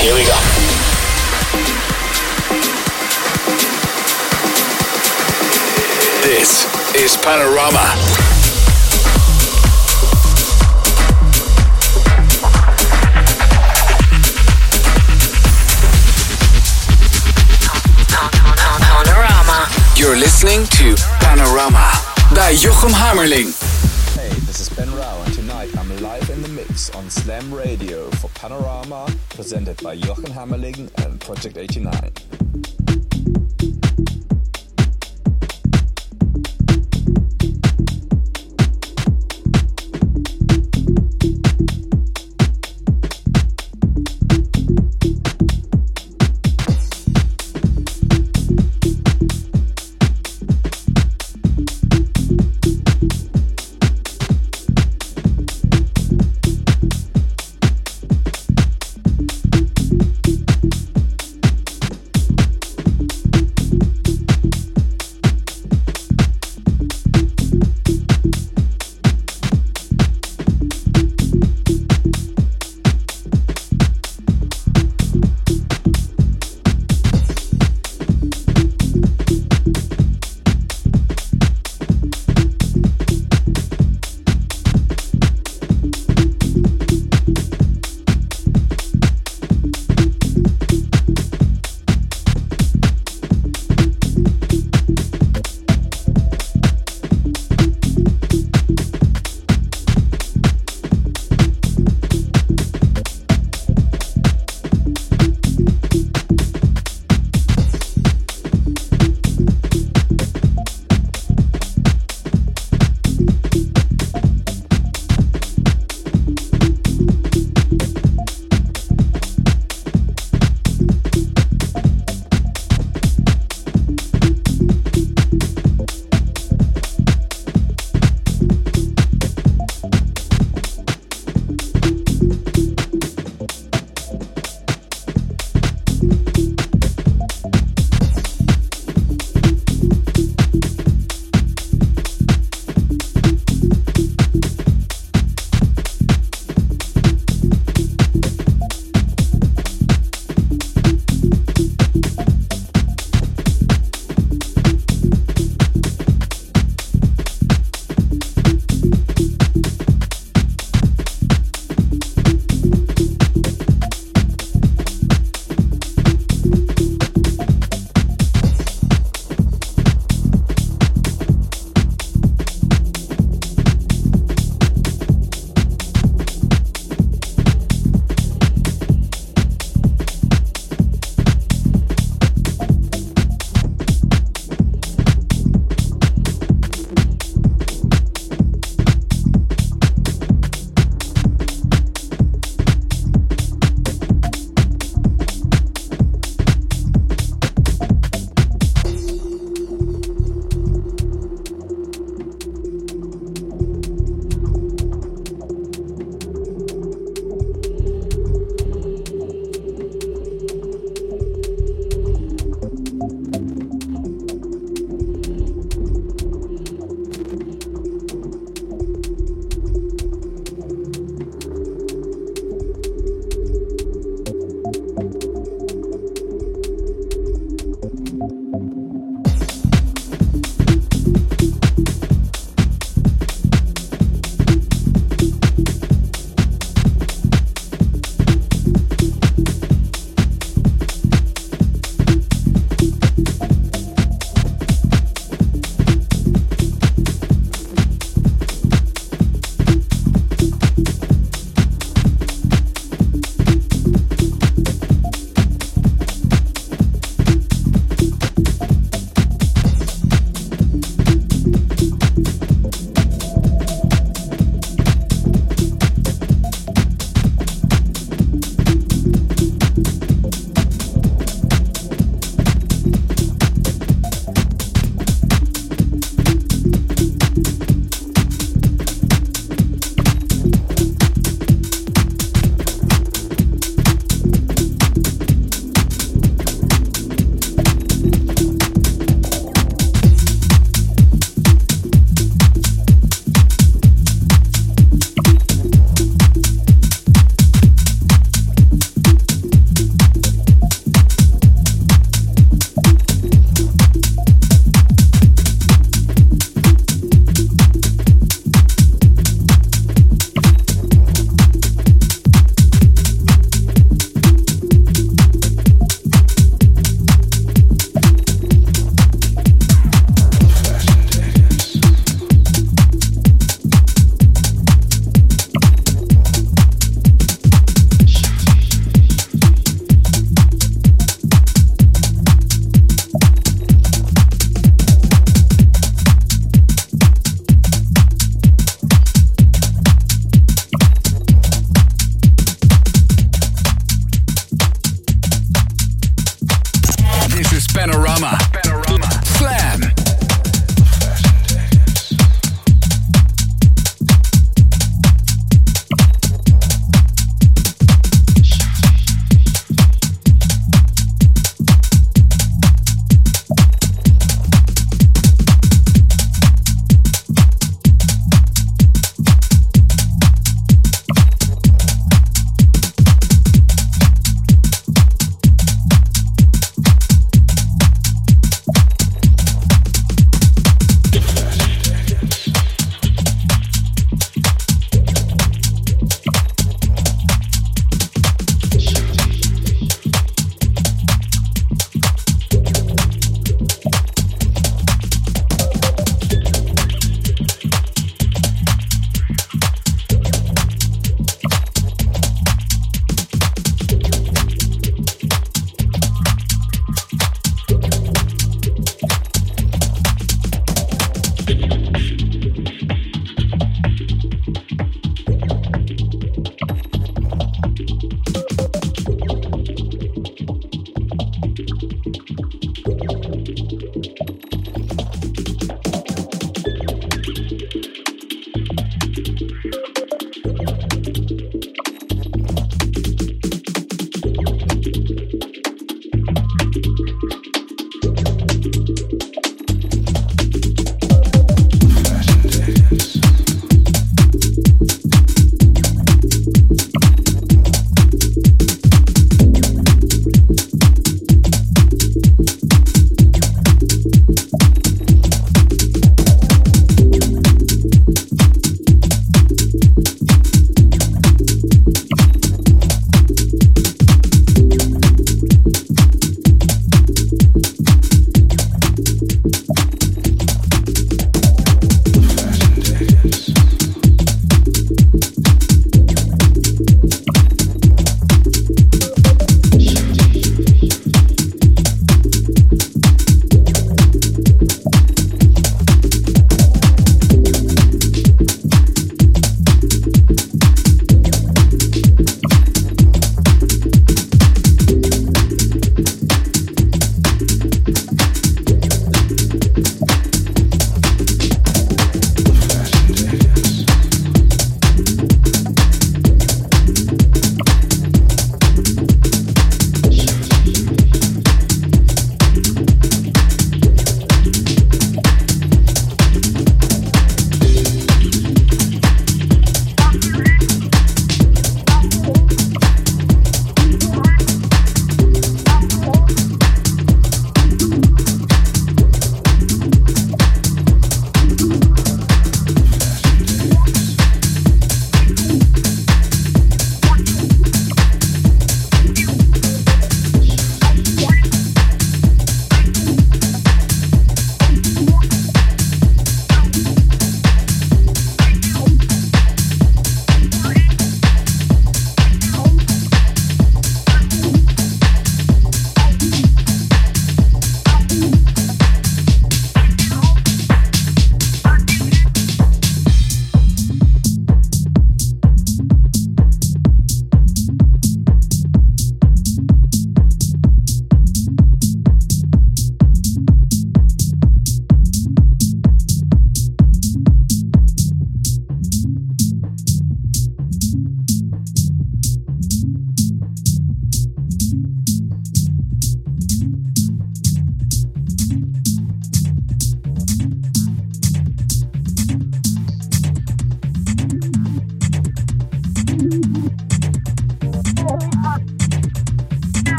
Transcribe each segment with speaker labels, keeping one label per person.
Speaker 1: Here we go. This is Panorama.
Speaker 2: Panorama.
Speaker 1: You're listening to Panorama bij Jochem Hammerling.
Speaker 3: Hey, this is Ben Rao, and tonight I'm live in the mix on Slam Radio for Panorama, presented by Jochen Hammerling and Project 89.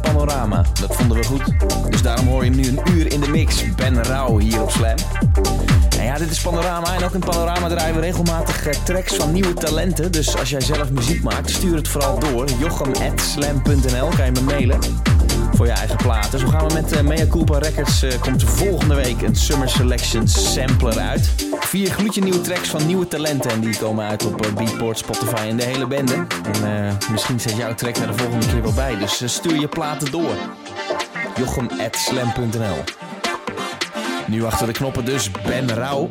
Speaker 1: Panorama.
Speaker 4: Dat vonden we goed. Dus daarom hoor je hem nu een uur in de mix. Ben Rauw hier op Slam. En ja, dit is Panorama en ook in Panorama draaien we regelmatig eh, tracks van nieuwe talenten. Dus als jij zelf muziek maakt, stuur het vooral door. jochem.slam.nl kan je me mailen voor je eigen platen. Zo gaan we met uh, Mea Culpa Records. Uh, komt volgende week een Summer Selection sampler uit. Vier gloedje nieuwe tracks van nieuwe talenten. En die komen uit op uh, Beatport, Spotify en de hele bende. En misschien zet jouw track er de volgende keer wel bij. Dus stuur je platen door. Jochem.slam.nl Nu achter de knoppen dus Ben Rauw.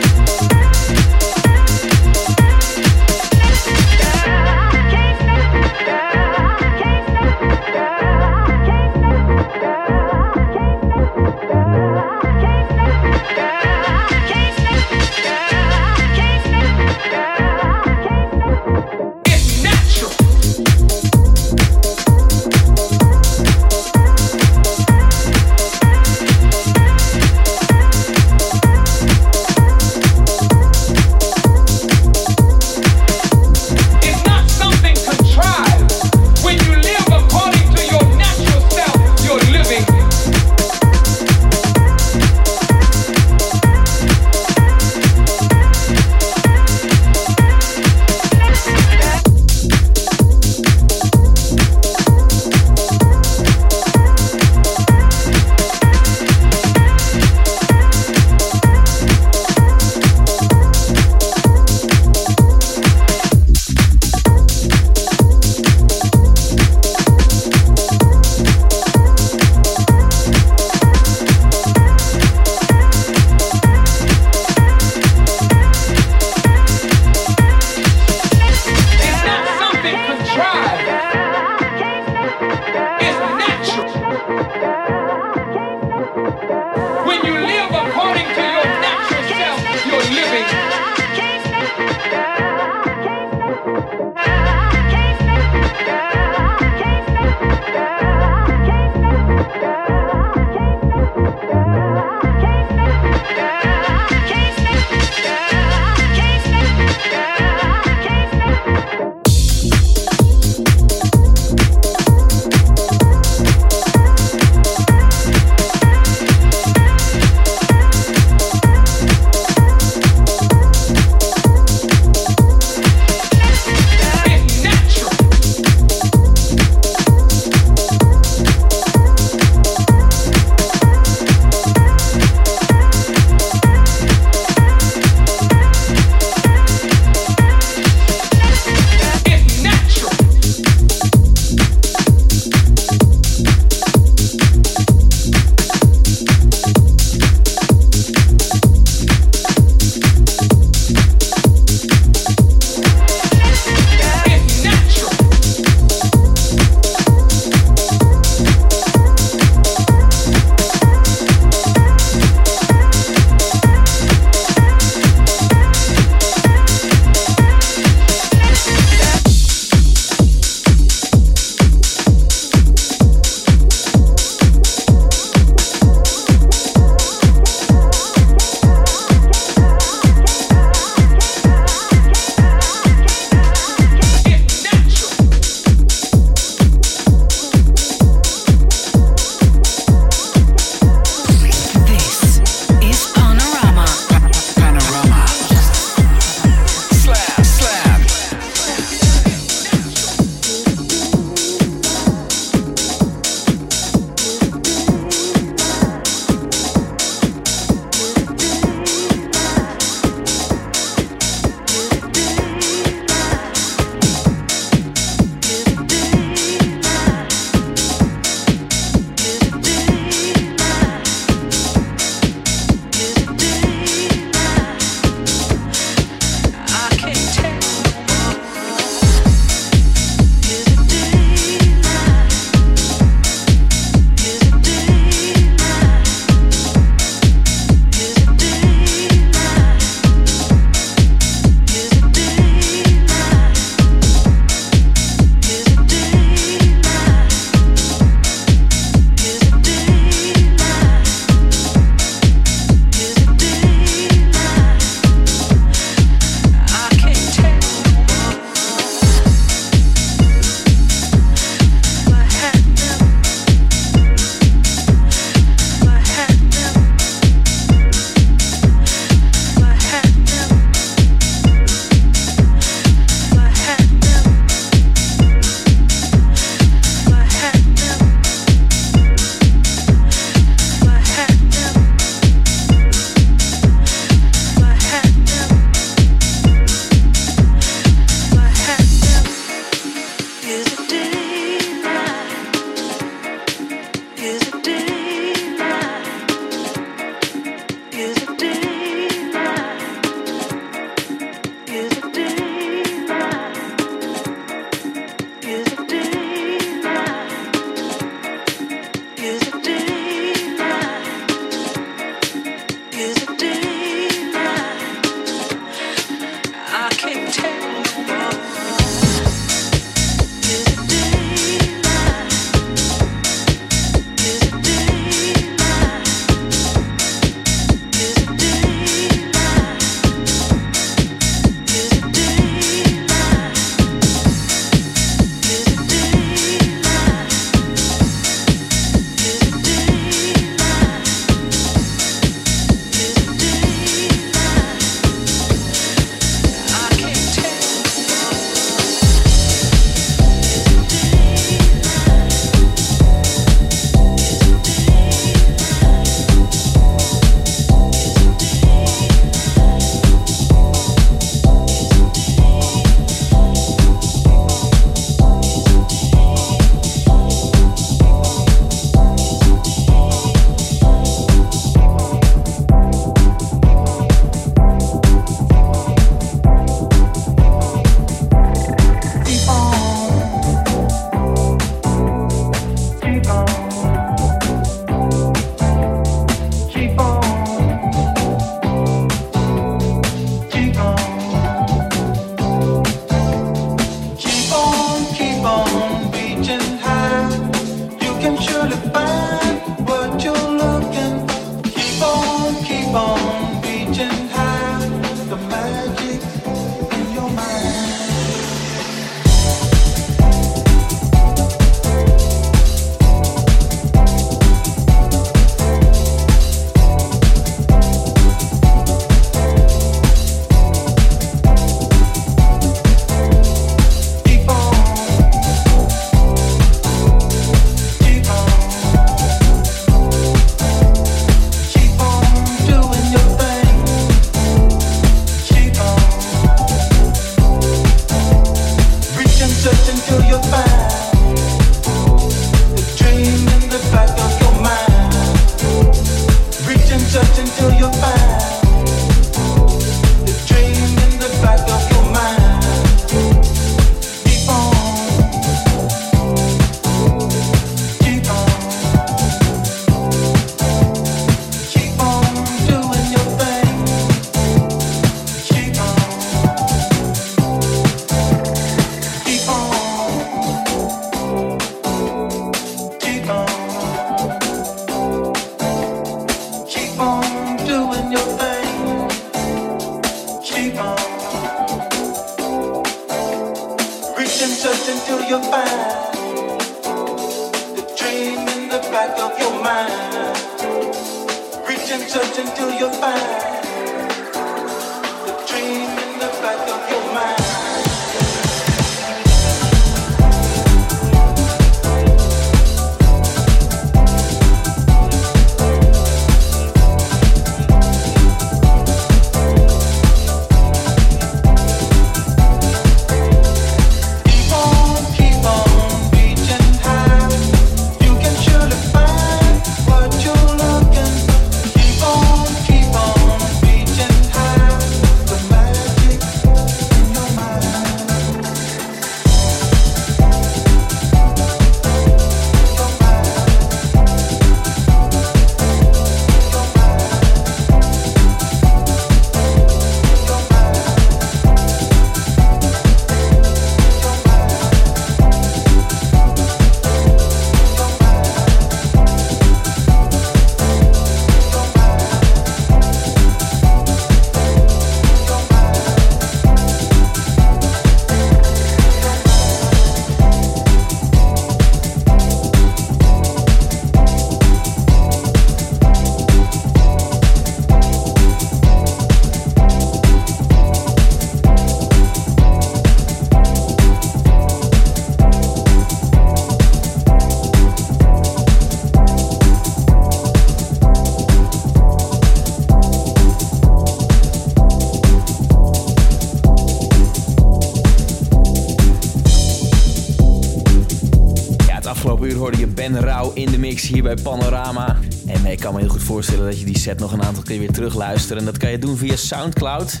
Speaker 4: Hier bij Panorama. En ik kan me heel goed voorstellen dat je die set nog een aantal keer weer terugluistert. En dat kan je doen via Soundcloud.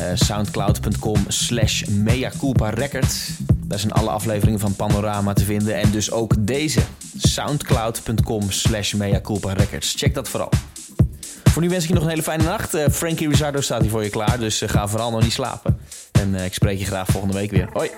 Speaker 4: Uh, Soundcloud.com slash Records. Daar zijn alle afleveringen van Panorama te vinden. En dus ook deze. Soundcloud.com slash Records. Check dat vooral. Voor nu wens ik je nog een hele fijne nacht. Uh, Frankie Rizzardo staat hier voor je klaar. Dus uh, ga vooral nog niet slapen. En ik spreek je graag volgende week weer. Hoi!